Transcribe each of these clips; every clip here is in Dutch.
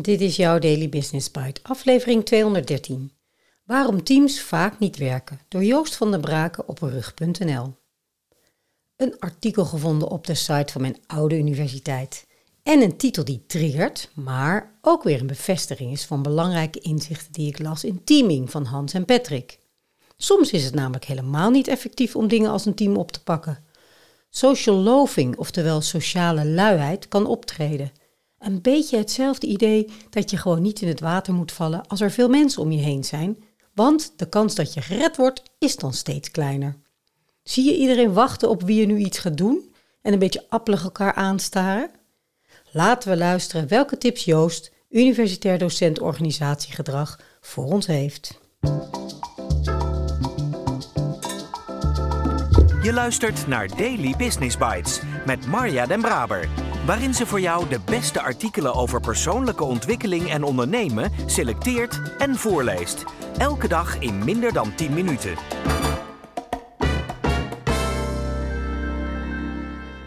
Dit is jouw Daily Business Bite, aflevering 213. Waarom teams vaak niet werken, door Joost van der Braken op rug.nl. Een artikel gevonden op de site van mijn oude universiteit. En een titel die triggert, maar ook weer een bevestiging is van belangrijke inzichten die ik las in Teaming van Hans en Patrick. Soms is het namelijk helemaal niet effectief om dingen als een team op te pakken. Social loafing, oftewel sociale luiheid, kan optreden. Een beetje hetzelfde idee dat je gewoon niet in het water moet vallen als er veel mensen om je heen zijn, want de kans dat je gered wordt is dan steeds kleiner. Zie je iedereen wachten op wie je nu iets gaat doen en een beetje appelig elkaar aanstaren? Laten we luisteren welke tips Joost, universitair docent organisatiegedrag, voor ons heeft. Je luistert naar Daily Business Bites met Marja Den Braber, waarin ze voor jou de beste artikelen over persoonlijke ontwikkeling en ondernemen selecteert en voorleest. Elke dag in minder dan 10 minuten.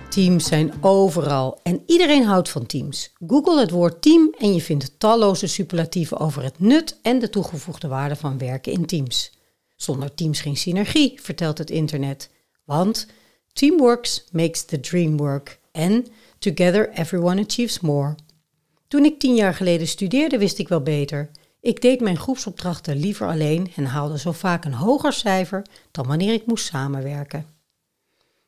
Teams zijn overal en iedereen houdt van teams. Google het woord team en je vindt talloze superlatieven over het nut en de toegevoegde waarde van werken in teams. Zonder teams geen synergie, vertelt het internet. Want teamworks makes the dream work en together everyone achieves more. Toen ik tien jaar geleden studeerde wist ik wel beter. Ik deed mijn groepsopdrachten liever alleen en haalde zo vaak een hoger cijfer dan wanneer ik moest samenwerken.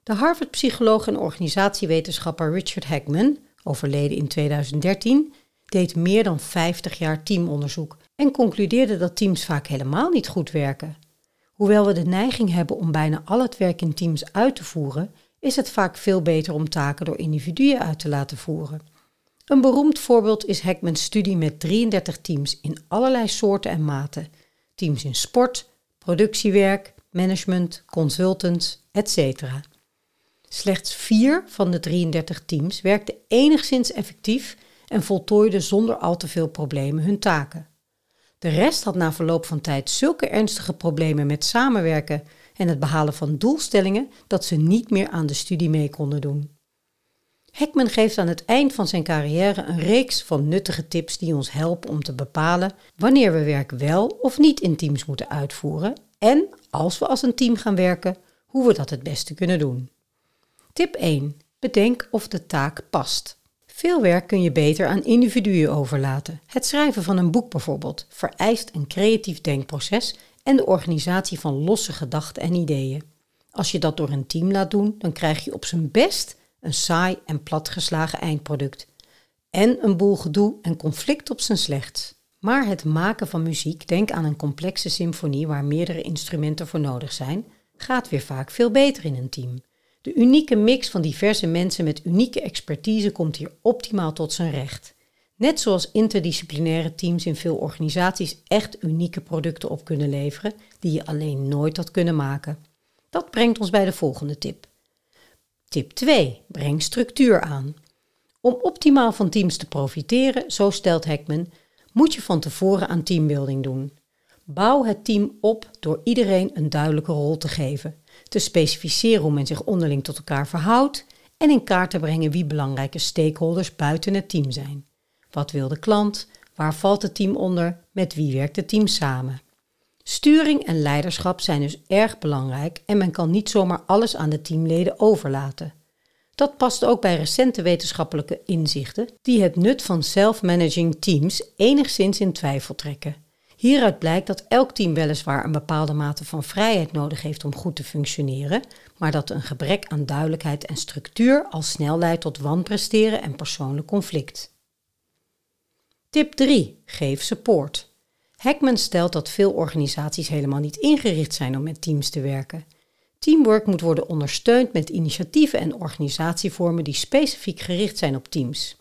De Harvard-psycholoog en organisatiewetenschapper Richard Hackman, overleden in 2013, deed meer dan 50 jaar teamonderzoek en concludeerde dat teams vaak helemaal niet goed werken. Hoewel we de neiging hebben om bijna al het werk in teams uit te voeren, is het vaak veel beter om taken door individuen uit te laten voeren. Een beroemd voorbeeld is Hackmans studie met 33 teams in allerlei soorten en maten. Teams in sport, productiewerk, management, consultants, etc. Slechts vier van de 33 teams werkten enigszins effectief en voltooiden zonder al te veel problemen hun taken. De rest had na verloop van tijd zulke ernstige problemen met samenwerken en het behalen van doelstellingen dat ze niet meer aan de studie mee konden doen. Heckman geeft aan het eind van zijn carrière een reeks van nuttige tips die ons helpen om te bepalen wanneer we werk wel of niet in teams moeten uitvoeren en, als we als een team gaan werken, hoe we dat het beste kunnen doen. Tip 1. Bedenk of de taak past. Veel werk kun je beter aan individuen overlaten. Het schrijven van een boek bijvoorbeeld vereist een creatief denkproces en de organisatie van losse gedachten en ideeën. Als je dat door een team laat doen, dan krijg je op zijn best een saai en platgeslagen eindproduct. En een boel gedoe en conflict op zijn slechtst. Maar het maken van muziek, denk aan een complexe symfonie waar meerdere instrumenten voor nodig zijn, gaat weer vaak veel beter in een team. De unieke mix van diverse mensen met unieke expertise komt hier optimaal tot zijn recht. Net zoals interdisciplinaire teams in veel organisaties echt unieke producten op kunnen leveren die je alleen nooit had kunnen maken. Dat brengt ons bij de volgende tip. Tip 2. Breng structuur aan. Om optimaal van teams te profiteren, zo stelt Heckman, moet je van tevoren aan teambuilding doen. Bouw het team op door iedereen een duidelijke rol te geven te specificeren hoe men zich onderling tot elkaar verhoudt en in kaart te brengen wie belangrijke stakeholders buiten het team zijn. Wat wil de klant? Waar valt het team onder? Met wie werkt het team samen? Sturing en leiderschap zijn dus erg belangrijk en men kan niet zomaar alles aan de teamleden overlaten. Dat past ook bij recente wetenschappelijke inzichten die het nut van self-managing teams enigszins in twijfel trekken. Hieruit blijkt dat elk team weliswaar een bepaalde mate van vrijheid nodig heeft om goed te functioneren, maar dat een gebrek aan duidelijkheid en structuur al snel leidt tot wanpresteren en persoonlijk conflict. Tip 3. Geef support. Hackman stelt dat veel organisaties helemaal niet ingericht zijn om met teams te werken. Teamwork moet worden ondersteund met initiatieven en organisatievormen die specifiek gericht zijn op teams.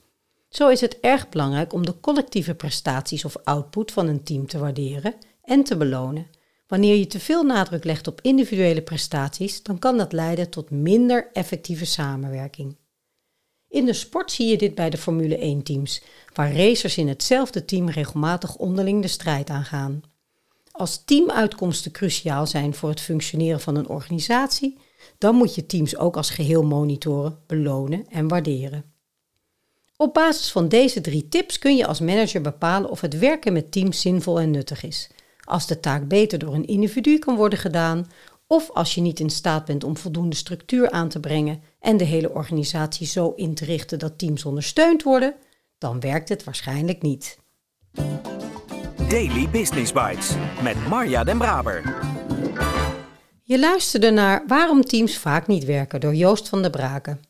Zo is het erg belangrijk om de collectieve prestaties of output van een team te waarderen en te belonen. Wanneer je te veel nadruk legt op individuele prestaties, dan kan dat leiden tot minder effectieve samenwerking. In de sport zie je dit bij de Formule 1-teams, waar racers in hetzelfde team regelmatig onderling de strijd aangaan. Als teamuitkomsten cruciaal zijn voor het functioneren van een organisatie, dan moet je teams ook als geheel monitoren, belonen en waarderen. Op basis van deze drie tips kun je als manager bepalen of het werken met teams zinvol en nuttig is. Als de taak beter door een individu kan worden gedaan, of als je niet in staat bent om voldoende structuur aan te brengen en de hele organisatie zo in te richten dat teams ondersteund worden, dan werkt het waarschijnlijk niet. Daily Business Bites met Marja Den Braber. Je luisterde naar Waarom teams vaak niet werken door Joost van der Braken.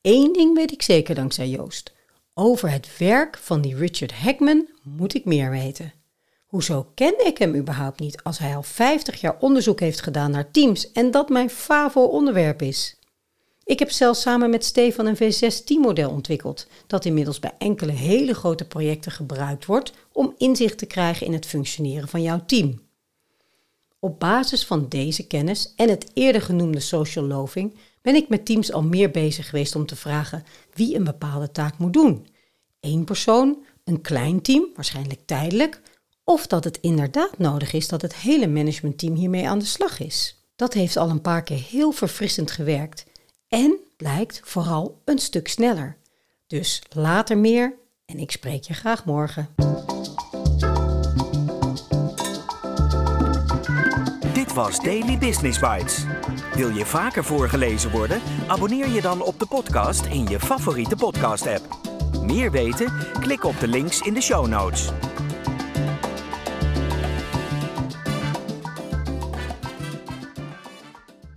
Eén ding weet ik zeker dankzij Joost. Over het werk van die Richard Hackman moet ik meer weten. Hoezo kende ik hem überhaupt niet als hij al 50 jaar onderzoek heeft gedaan naar teams en dat mijn favo onderwerp is? Ik heb zelfs samen met Stefan een V6 teammodel ontwikkeld, dat inmiddels bij enkele hele grote projecten gebruikt wordt om inzicht te krijgen in het functioneren van jouw team. Op basis van deze kennis en het eerder genoemde social loving ben ik met teams al meer bezig geweest om te vragen wie een bepaalde taak moet doen. Eén persoon, een klein team, waarschijnlijk tijdelijk, of dat het inderdaad nodig is dat het hele managementteam hiermee aan de slag is. Dat heeft al een paar keer heel verfrissend gewerkt en blijkt vooral een stuk sneller. Dus later meer en ik spreek je graag morgen. Dit was Daily Business Bites. Wil je vaker voorgelezen worden? Abonneer je dan op de podcast in je favoriete podcast-app. Meer weten? Klik op de links in de show notes.